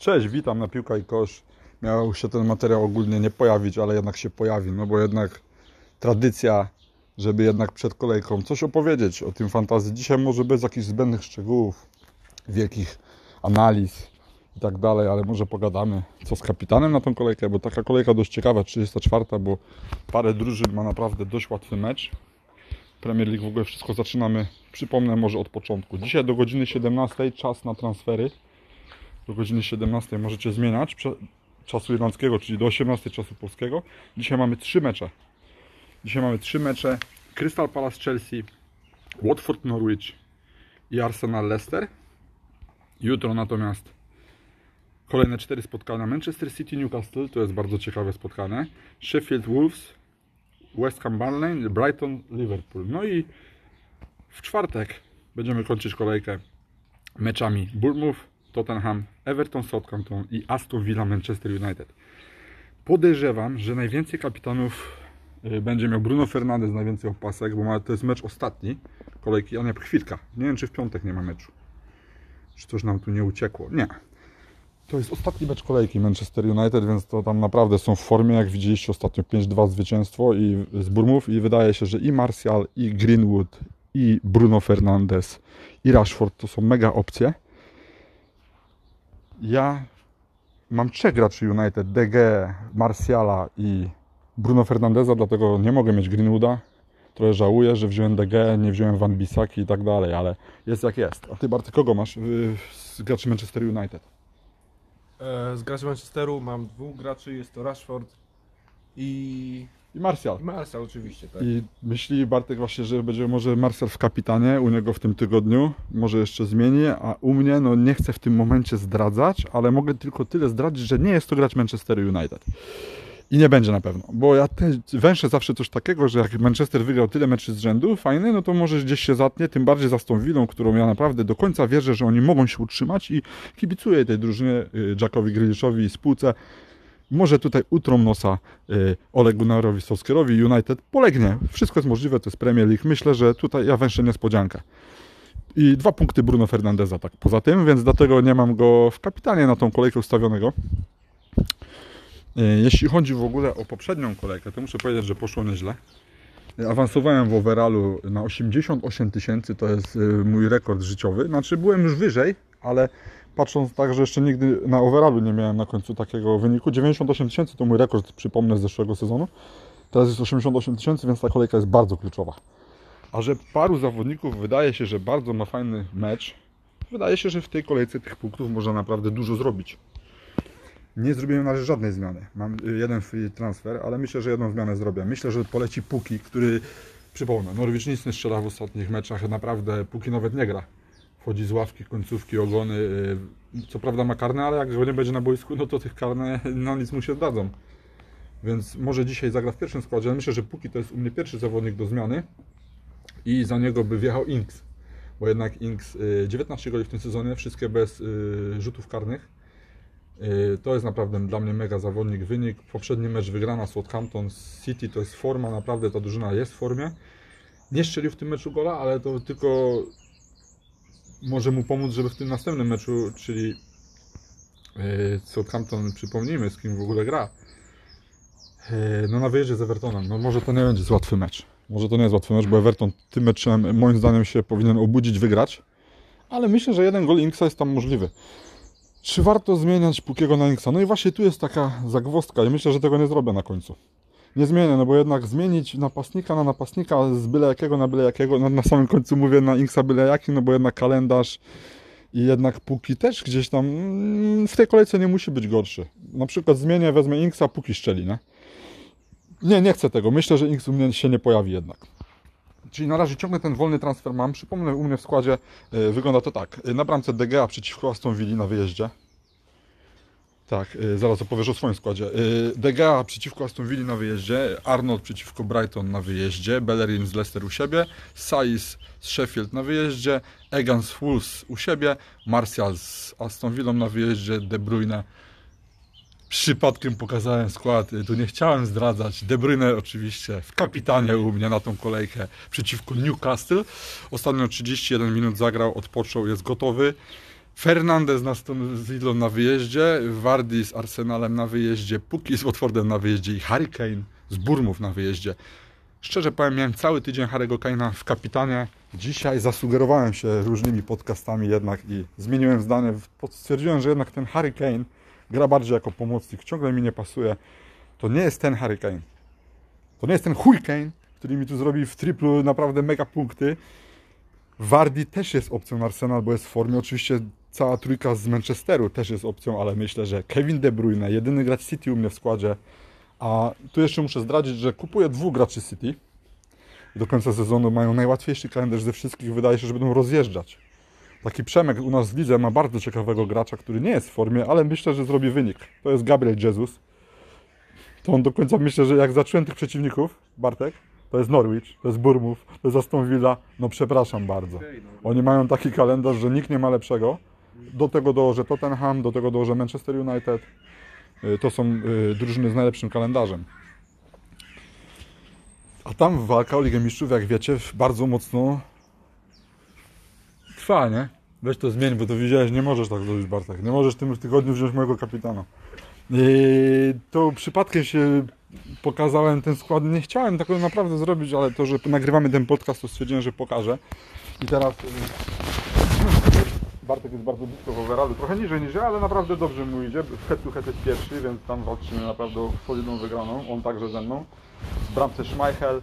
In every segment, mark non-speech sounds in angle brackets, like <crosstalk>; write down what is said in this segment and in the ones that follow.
Cześć, witam na Piłka i Kosz. Miał się ten materiał ogólnie nie pojawić, ale jednak się pojawi, no bo jednak tradycja, żeby jednak przed kolejką coś opowiedzieć o tym fantazji. Dzisiaj może bez jakichś zbędnych szczegółów, wielkich analiz i tak dalej, ale może pogadamy co z kapitanem na tą kolejkę, bo taka kolejka dość ciekawa, 34, bo parę drużyn ma naprawdę dość łatwy mecz. Premier League w ogóle wszystko zaczynamy, przypomnę może od początku. Dzisiaj do godziny 17 czas na transfery. Do godziny 17 możecie zmieniać czasu irlandzkiego, czyli do 18 czasu polskiego. Dzisiaj mamy trzy mecze. Dzisiaj mamy trzy mecze. Crystal Palace Chelsea, Watford Norwich i Arsenal Leicester. Jutro natomiast kolejne cztery spotkania. Manchester City Newcastle, to jest bardzo ciekawe spotkanie. Sheffield Wolves, West Ham Burnley, Brighton Liverpool. No i w czwartek będziemy kończyć kolejkę meczami Bournemouth, Tottenham, Everton, Southampton i Aston Villa Manchester United. Podejrzewam, że najwięcej kapitanów y, będzie miał Bruno Fernandes, najwięcej opasek, bo to jest mecz ostatni kolejki, a nie chwilka. Nie wiem, czy w piątek nie ma meczu. Czy coś nam tu nie uciekło? Nie. To jest ostatni mecz kolejki Manchester United, więc to tam naprawdę są w formie, jak widzieliście ostatnio 5-2 zwycięstwo i z Burmów i wydaje się, że i Martial, i Greenwood, i Bruno Fernandes, i Rashford to są mega opcje. Ja mam trzech graczy United, DG, Martiala i Bruno Fernandeza, dlatego nie mogę mieć Greenwooda. Trochę żałuję, że wziąłem DG, nie wziąłem Van Bissaki i tak dalej, ale jest jak jest. A ty Barty, kogo masz y, z graczy Manchester United? E, Z graczy Manchesteru mam dwóch graczy, jest to Rashford i, I Martial. i Martial oczywiście, tak. I myśli Bartek właśnie, że będzie może Marcel w kapitanie u niego w tym tygodniu, może jeszcze zmieni, a u mnie no nie chcę w tym momencie zdradzać, ale mogę tylko tyle zdradzić, że nie jest to gracz Manchester United. I nie będzie na pewno, bo ja te, węszę zawsze coś takiego, że jak Manchester wygrał tyle meczy z rzędu, fajny, no to może gdzieś się zatnie, tym bardziej za tą Willą, którą ja naprawdę do końca wierzę, że oni mogą się utrzymać i kibicuję tej drużynie, y, Jackowi Grealishowi i spółce, może tutaj utrą nosa y, Ole Gunnarowi Solskjaerowi United polegnie. Wszystko jest możliwe, to jest Premier League. Myślę, że tutaj ja węszę niespodziankę. I dwa punkty Bruno Fernandeza tak poza tym, więc dlatego nie mam go w kapitanie na tą kolejkę ustawionego. Y, Jeśli chodzi w ogóle o poprzednią kolejkę, to muszę powiedzieć, że poszło nieźle. Awansowałem w overallu na 88 tysięcy, to jest y, mój rekord życiowy. Znaczy byłem już wyżej, ale patrząc tak, że jeszcze nigdy na overallu nie miałem na końcu takiego wyniku. 98 tysięcy to mój rekord, przypomnę, z zeszłego sezonu. Teraz jest 88 tysięcy, więc ta kolejka jest bardzo kluczowa. A że paru zawodników wydaje się, że bardzo ma fajny mecz, wydaje się, że w tej kolejce tych punktów można naprawdę dużo zrobić. Nie zrobiłem na razie żadnej zmiany. Mam y, jeden free transfer, ale myślę, że jedną zmianę zrobię. Myślę, że poleci Puki, który, przypomnę, Norwich nic nie strzela w ostatnich meczach, naprawdę Puki nawet nie gra. Wchodzi z ławki, końcówki, ogony. y, Co prawda ma karne, ale jak nie będzie na boisku, no to tych karne <laughs> na nic mu się zdadzą. Więc może dzisiaj zagra w pierwszym składzie, ale myślę, że Puki to jest u mnie pierwszy zawodnik do zmiany i za niego by wjechał Inks. Bo jednak Inks y, 19 goli w tym sezonie, wszystkie bez y, rzutów karnych. Y, To jest naprawdę dla mnie mega zawodnik. Wynik, poprzedni mecz wygrana Southampton City, to jest forma, naprawdę ta drużyna jest w formie. Nie strzelił w tym meczu gola, ale to tylko może mu pomóc, żeby w tym następnym meczu, czyli y, Southampton, przypomnijmy z kim w ogóle gra, y, no na wyjeździe z Evertonem, no może to nie będzie łatwy mecz. Może to nie jest łatwy mecz, bo Everton tym meczem moim zdaniem się powinien obudzić, wygrać. Ale myślę, że jeden gol Inksa jest tam możliwy. Czy warto zmieniać Pukiego na Inksa? No i właśnie tu jest taka zagwozdka i myślę, że tego nie zrobię na końcu. Nie zmienię, no bo jednak zmienić napastnika na napastnika z byle jakiego na byle jakiego, no na samym końcu mówię na Inksa byle jaki, no bo jednak kalendarz i jednak Puki też gdzieś tam mm, w tej kolejce nie musi być gorszy. Na przykład zmienię, wezmę Inksa, Puki szczeli, nie? Nie, nie chcę tego. Myślę, że Inks u mnie się nie pojawi jednak. Czyli na razie ciągle ten wolny transfer mam. Przypomnę, u mnie w składzie y, wygląda to tak. Y, Na bramce DGA przeciwko Aston Villa na wyjeździe. Tak, y, zaraz opowiesz o swoim składzie. Y, DGA przeciwko Aston Villa na wyjeździe, Arnold przeciwko Brighton na wyjeździe, Bellerin z Leicester u siebie, Saiz z Sheffield na wyjeździe, Egan z Wolves u siebie, Martial z Aston Villą na wyjeździe, De Bruyne Przypadkiem pokazałem skład, y, tu nie chciałem zdradzać. De Bruyne oczywiście w kapitanie u mnie na tą kolejkę przeciwko Newcastle. Ostatnio 31 minut zagrał, odpoczął, jest gotowy. Fernandez na Aston na wyjeździe, Wardy z Arsenalem na wyjeździe, Puki z Watfordem na wyjeździe i Harry Kane z Burmów na wyjeździe. Szczerze powiem, miałem cały tydzień Harry'ego Kane'a w kapitanie. Dzisiaj zasugerowałem się różnymi podcastami jednak i zmieniłem zdanie. Stwierdziłem, że jednak ten Harry Kane gra bardziej jako pomocnik. Ciągle mi nie pasuje. To nie jest ten Harry Kane. To nie jest ten Kane, który mi tu zrobi w triplu naprawdę mega punkty. Wardy też jest opcją na Arsenal, bo jest w formie. Oczywiście cała trójka z Manchesteru też jest opcją, ale myślę, że Kevin De Bruyne, jedyny gracz City u mnie w składzie, a tu jeszcze muszę zdradzić, że kupuję dwóch graczy City. Do końca sezonu mają najłatwiejszy kalendarz ze wszystkich. Wydaje się, że będą rozjeżdżać. Taki Przemek u nas w lidze ma bardzo ciekawego gracza, który nie jest w formie, ale myślę, że zrobi wynik. To jest Gabriel Jesus. To on do końca myślę, że jak zacząłem tych przeciwników, Bartek, to jest Norwich, to jest Burmów, to jest Aston Villa. No przepraszam bardzo. Oni mają taki kalendarz, że nikt nie ma lepszego. Do tego dołożę Tottenham, do tego dołożę Manchester United. Y, To są y, drużyny z najlepszym kalendarzem. A tam walka o Ligę Mistrzów, jak wiecie, bardzo mocno trwa, nie? Weź to zmień, bo to widziałeś, nie możesz tak zrobić, Bartek. Nie możesz w tym tygodniu wziąć mojego kapitana. I to przypadkiem się pokazałem ten skład. Nie chciałem tego naprawdę zrobić, ale to, że nagrywamy ten podcast, to stwierdziłem, że pokażę. I teraz y, Bartek jest bardzo blisko w overallu, trochę niżej niż ja, ale naprawdę dobrze mu idzie. Head to head jest pierwszy, więc tam walczymy naprawdę o solidną wygraną. On także ze mną. W bramce Schmeichel,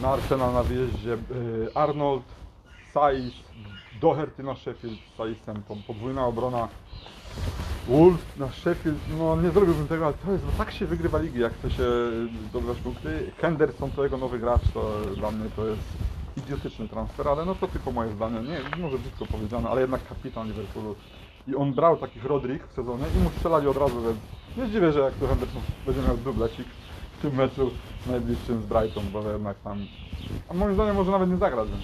na Arsenal na wyjeździe y, Arnold, Saiz, Doherty na Sheffield z Saizem, podwójna obrona. Wolf na Sheffield, no nie zrobiłbym tego, ale to jest, bo tak się wygrywa ligi, jak chce się zdobywać punkty. Henderson to jego nowy gracz, to dla mnie to jest idiotyczny transfer, ale no to tylko moje zdanie, nie, może brzydko powiedziane, ale jednak kapitan Liverpoolu. I on brał takich Rodrik w sezonie i mu strzelali od razu, więc nie zdziwię, że jak to Henderson będzie miał dublecik w tym meczu najbliższym z Brighton, bo jednak tam, a moim zdaniem może nawet nie zagrać, więc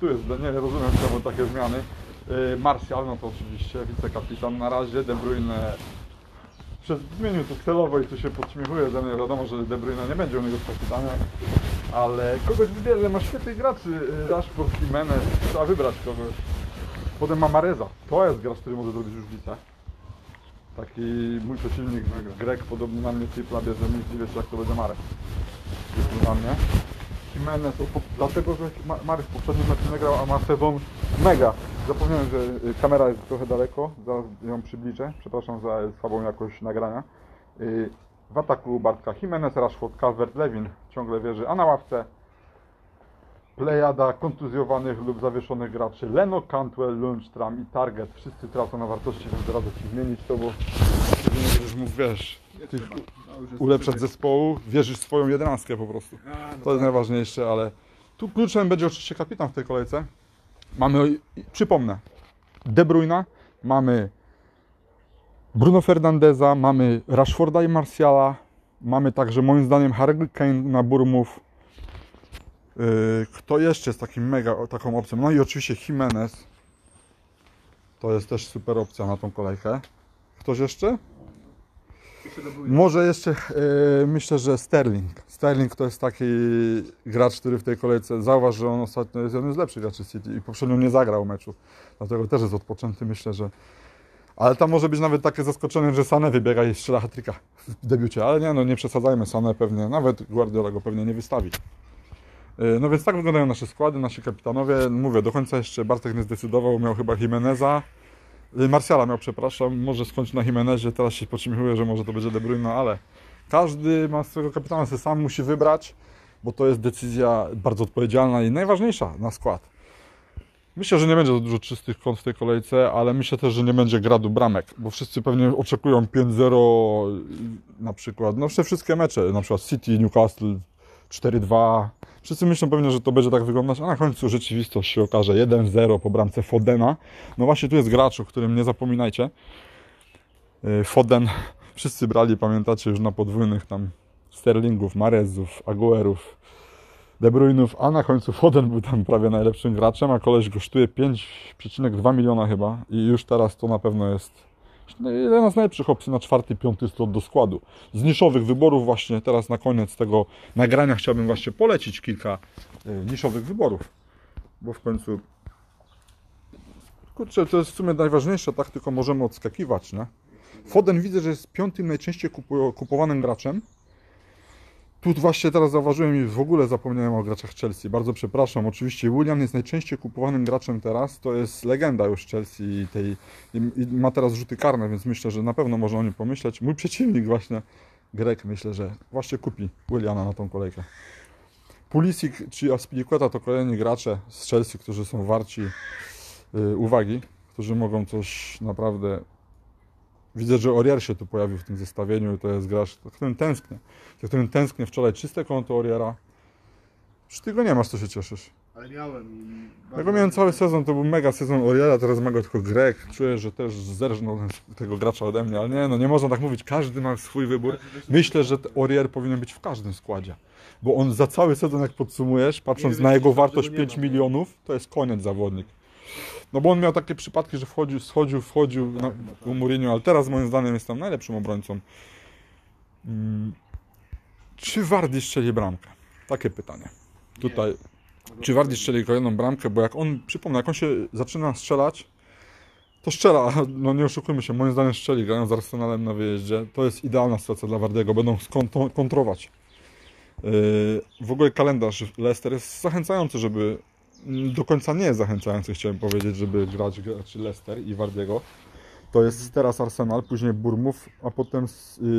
tu jest, nie rozumiem czemu takie zmiany. Yy, Martial, no to oczywiście wicekapitan na razie, De Bruyne przez zmienił to celowo i tu się podśmiechuje ze mnie, wiadomo, że De Bruyne nie będzie u niego w ale kogoś wybierze, ma świetnych graczy, Rashford, Jimenez, trzeba wybrać kogoś. Potem ma Mareza, to jest gracz, który może zrobić różnicę. Taki mój przeciwnik, Grek, podobny na mnie, tripla bierze mi, nie wiesz jak to będzie Marek. Jest na mnie. Jimenez, po, dlatego że Ma- Marek w poprzednim meczu nie grał, a ma sezon mega. Zapomniałem, że y, kamera jest trochę daleko, zaraz ją przybliżę, przepraszam za słabą jakość nagrania. W ataku Bartka Jimenez, Rashford, Calvert, Lewin ciągle wierzy, a na ławce plejada kontuzjowanych lub zawieszonych graczy Leno, Cantwell, Lundstram i Target. Wszyscy tracą na wartości, więc radzę Ci zmienić to, bo będziesz mógł, wiesz, tych ulepszać zespołu, wierzysz w swoją jedenastkę po prostu. To jest najważniejsze, ale tu kluczem będzie oczywiście kapitan w tej kolejce. Mamy, przypomnę, De Bruyna, mamy Bruno Fernandeza, mamy Rashforda i Martiala, mamy także moim zdaniem Harry Kane na Burmów. Yy, Kto jeszcze jest takim mega taką opcją? No i oczywiście Jimenez. To jest też super opcja na tą kolejkę. Ktoś jeszcze? Może jeszcze e, myślę, że Sterling. Sterling to jest taki gracz, który w tej kolejce zauważ, że on ostatnio jest jeden z lepszych graczy City i poprzednio nie zagrał meczu. Dlatego też jest odpoczęty, myślę, że. Ale tam może być nawet takie zaskoczenie, że Sane wybiega i strzela hatryka w debiucie. Ale nie, no nie przesadzajmy, Sane pewnie, nawet Guardiola go pewnie nie wystawi. E, No więc tak wyglądają nasze składy, nasi kapitanowie. Mówię, do końca jeszcze Bartek nie zdecydował, miał chyba Jimeneza. Y, Marciala miał, przepraszam, może skończyć na Jimenezie, teraz się podśmiechuję, że może to będzie De Bruyne, ale każdy ma swojego kapitana, sobie sam musi wybrać, bo to jest decyzja bardzo odpowiedzialna i najważniejsza na skład. Myślę, że nie będzie dużo czystych kąt w tej kolejce, ale myślę też, że nie będzie gradu bramek, bo wszyscy pewnie oczekują 5-0 na przykład, no wszystkie mecze, na przykład City, Newcastle 4-2. Wszyscy myślą pewnie, że to będzie tak wyglądać, a na końcu rzeczywistość się okaże 1-0 po bramce Fodena. No właśnie tu jest gracz, o którym nie zapominajcie. Yy, Foden, wszyscy brali, pamiętacie, już na podwójnych tam Sterlingów, Marezów, Aguerów, De Bruyne'ów, a na końcu Foden był tam prawie najlepszym graczem, a koleś kosztuje 5,2 miliona chyba i już teraz to na pewno jest jedna z najlepszych opcji na czwarty, piąty slot do składu. Z niszowych wyborów właśnie teraz na koniec tego nagrania chciałbym właśnie polecić kilka y, niszowych wyborów, bo w końcu Kurczę, to jest w sumie najważniejsze, tak tylko możemy odskakiwać, nie? Foden widzę, że jest piątym najczęściej kupowanym graczem. Tu właśnie teraz zauważyłem i w ogóle zapomniałem o graczach Chelsea. Bardzo przepraszam. Oczywiście William jest najczęściej kupowanym graczem teraz. To jest legenda już Chelsea i, tej, i, ma teraz rzuty karne, więc myślę, że na pewno można o nim pomyśleć. Mój przeciwnik właśnie, Grek, myślę, że właśnie kupi Williana na tą kolejkę. Pulisic czy Aspilicueta to kolejni gracze z Chelsea, którzy są warci y, uwagi, którzy mogą coś naprawdę Widzę, że Orier się tu pojawił w tym zestawieniu. To jest gracz, za którym tęsknię. Za którym tęsknię wczoraj czyste konto Oriera. Czy ty go nie masz, to się cieszysz? Ale miałem i... Ja go miałem cały sezon, to był mega sezon Oriera, teraz ma go tylko Grek. Czuję, że też zerżnął <laughs> tego gracza ode mnie, ale nie, no nie można tak mówić. Każdy ma swój wybór. Myślę, że Orier powinien być w każdym składzie. Bo on za cały sezon, jak podsumujesz, patrząc na jego wartość każdego nie 5 ma. milionów, to jest koniec zawodnik. No bo on miał takie przypadki, że wchodził, schodził, wchodził na, u Mourinho, ale teraz moim zdaniem jest tam najlepszym obrońcą. Mm. Czy Wardy strzeli bramkę? Takie pytanie. Tutaj. Czy Wardy strzeli kolejną bramkę? Bo jak on, przypomnę, jak on się zaczyna strzelać, to strzela. No nie oszukujmy się, moim zdaniem strzeli, grając z Arsenalem na wyjeździe. To jest idealna sytuacja dla Wardego. Będą skont- kontrować. Yy, W ogóle kalendarz Leicester jest zachęcający, żeby do końca nie jest zachęcający, chciałem powiedzieć, żeby grać graczy Leicester i Wardiego. To jest teraz Arsenal, później Bournemouth, a potem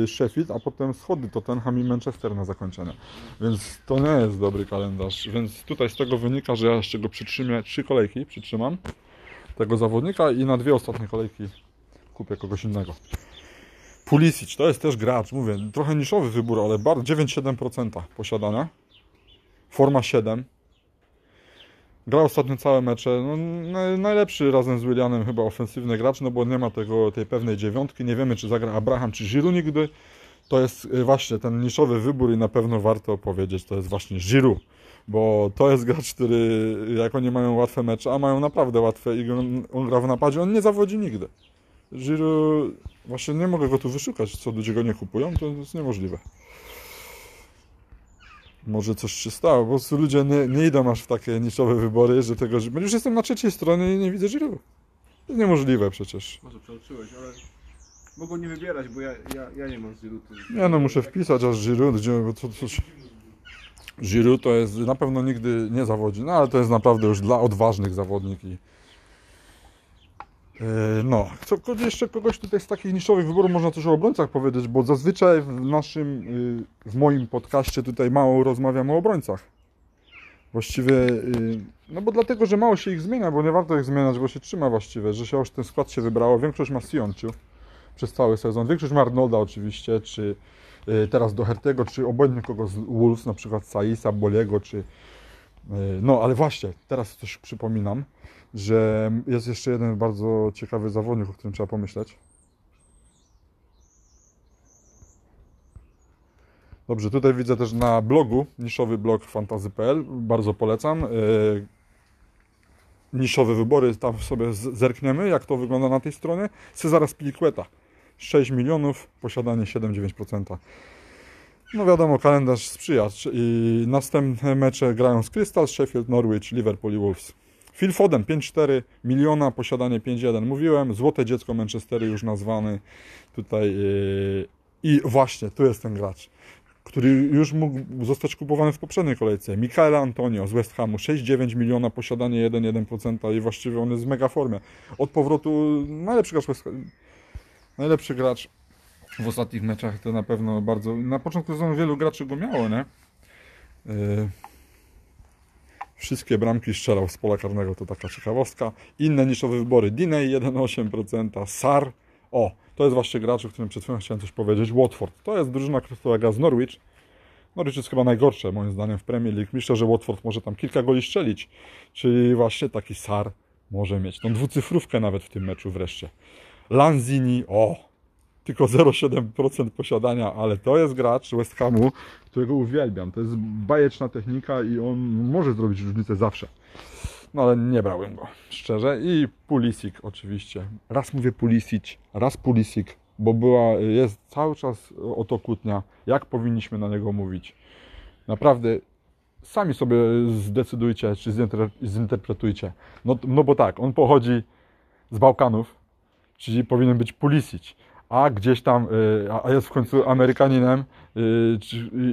y, Sheffield, a potem schody Tottenham i Manchester na zakończenie. Więc to nie jest dobry kalendarz. Więc tutaj z tego wynika, że ja jeszcze go przytrzymię, trzy kolejki przytrzymam tego zawodnika i na dwie ostatnie kolejki kupię kogoś innego. Pulisic to jest też gracz, mówię, trochę niszowy wybór, ale bardzo 9,7% posiadania. Forma 7. Grał ostatnio całe mecze. No, naj- najlepszy razem z Willianem chyba ofensywny gracz, no bo nie ma tego, tej pewnej dziewiątki. Nie wiemy, czy zagra Abraham, czy Giroud nigdy. To jest y, właśnie ten niszowy wybór i na pewno warto powiedzieć, to jest właśnie Giroud. Bo to jest gracz, który jak oni mają łatwe mecze, a mają naprawdę łatwe i on, on gra w napadzie, on nie zawodzi nigdy. Giroud, właśnie nie mogę go tu wyszukać, co ludzie go nie kupują, to jest niemożliwe. Może coś się stało, po prostu ludzie nie, nie idą aż w takie niszowe wybory, że tego, że już jestem na trzeciej stronie i nie widzę Giroud. To jest niemożliwe przecież. Może przeoczyłeś, ale... Mogą nie wybierać, bo ja, ja, ja nie mam ziluty. Nie no, muszę wpisać aż gdzie, bo to coś... Giroud to jest, na pewno nigdy nie zawodzi, no ale to jest naprawdę już dla odważnych zawodnik i... Yy, No, co, jeszcze kogoś tutaj z takich niszowych wyborów można coś o obrońcach powiedzieć, bo zazwyczaj w naszym, yy, w moim podcaście tutaj mało rozmawiam o obrońcach. Właściwie, yy, no bo dlatego, że mało się ich zmienia, bo nie warto ich zmieniać, bo się trzyma właściwie, że się już ten skład się wybrało. Większość ma Sionciu przez cały sezon, większość ma Arnolda oczywiście, czy yy, teraz Doherty'ego, czy obojętnie kogo z Wolves, na przykład Saisa, Boliego, czy... No, ale właśnie, teraz coś przypominam że jest jeszcze jeden bardzo ciekawy zawodnik, o którym trzeba pomyśleć. Dobrze, tutaj widzę też na blogu, niszowy blog fantazy.pl, bardzo polecam. Yy, Niszowe wybory, tam sobie zerkniemy, jak to wygląda na tej stronie. Cezara Spiliqueta, 6 milionów, posiadanie 7,9%. No wiadomo, kalendarz sprzyja i następne mecze grają z Crystal, Sheffield, Norwich, Liverpool i Wolves. Phil Foden 5,4 miliona, posiadanie 5,1. Mówiłem, złote dziecko Manchesteru już nazwany tutaj. Yy, I właśnie, tu jest ten gracz, który już mógł zostać kupowany w poprzedniej kolejce. Michaela Antonio z West Hamu 6,9 miliona, posiadanie 1,1% i właściwie on jest w mega formie. Od powrotu najlepszy gracz. Najlepszy gracz w ostatnich meczach to na pewno bardzo. Na początku sezonu wielu graczy go miało, nie? Yy, Wszystkie bramki strzelał z pola karnego, to taka ciekawostka. Inne niszowe wybory. Diney 1,8%, Sar. O, to jest właśnie gracz, o którym przed chwilą chciałem coś powiedzieć. Watford. To jest drużyna, która gra z Norwich. Norwich jest chyba najgorsze moim zdaniem w Premier League. Myślę, że Watford może tam kilka goli strzelić. Czyli właśnie taki Sar może mieć tą dwucyfrówkę nawet w tym meczu wreszcie. Lanzini, o, tylko 0,7% posiadania, ale to jest gracz West Hamu, którego uwielbiam. To jest bajeczna technika i on może zrobić różnicę zawsze. No ale nie brałem go, szczerze. I Pulisic oczywiście. Raz mówię Pulisic, raz Pulisic, bo była, jest cały czas o to kłótnia, jak powinniśmy na niego mówić. Naprawdę sami sobie zdecydujcie, czy zinter- zinterpretujcie. No, no bo tak, on pochodzi z Bałkanów, czyli powinien być Pulisic, a gdzieś tam, y, a- jest w końcu Amerykaninem y,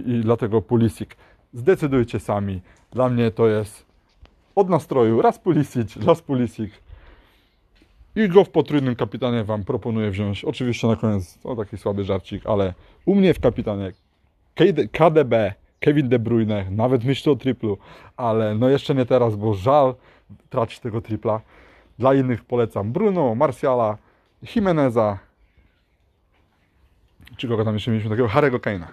i, dlatego Pulisic. Zdecydujcie sami. Dla mnie to jest od nastroju raz Pulisic, raz Pulisic. I go w potrójnym kapitanie Wam proponuję wziąć. Oczywiście na koniec, to taki słaby żarcik, ale u mnie w kapitanie KD KDB, Kevin De Bruyne, nawet myślę o triplu, ale no jeszcze nie teraz, bo żal tracić tego tripla. Dla innych polecam Bruno, Marciala, Jimeneza, czy kogo tam jeszcze mieliśmy takiego? Harry'ego Kane'a.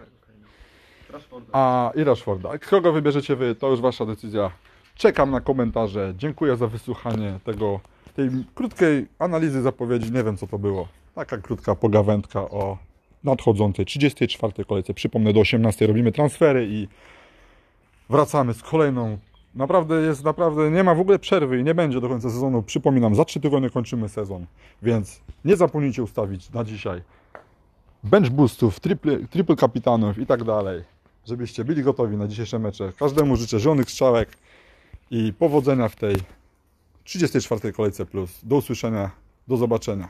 A i Rashforda. Kogo wybierzecie Wy, to już Wasza decyzja. Czekam na komentarze. Dziękuję za wysłuchanie tego, tej krótkiej analizy zapowiedzi. Nie wiem co to było. Taka krótka pogawędka o nadchodzącej 34. kolejce. Przypomnę, do 18 robimy transfery i wracamy z kolejną. Naprawdę jest, naprawdę nie ma w ogóle przerwy i nie będzie do końca sezonu. Przypominam, za 3 tygodnie kończymy sezon, więc nie zapomnijcie ustawić na dzisiaj bench boostów, triple, triple kapitanów i tak dalej, żebyście byli gotowi na dzisiejsze mecze. Każdemu życzę żonych strzałek i powodzenia w tej 34. kolejce plus. Do usłyszenia, do zobaczenia.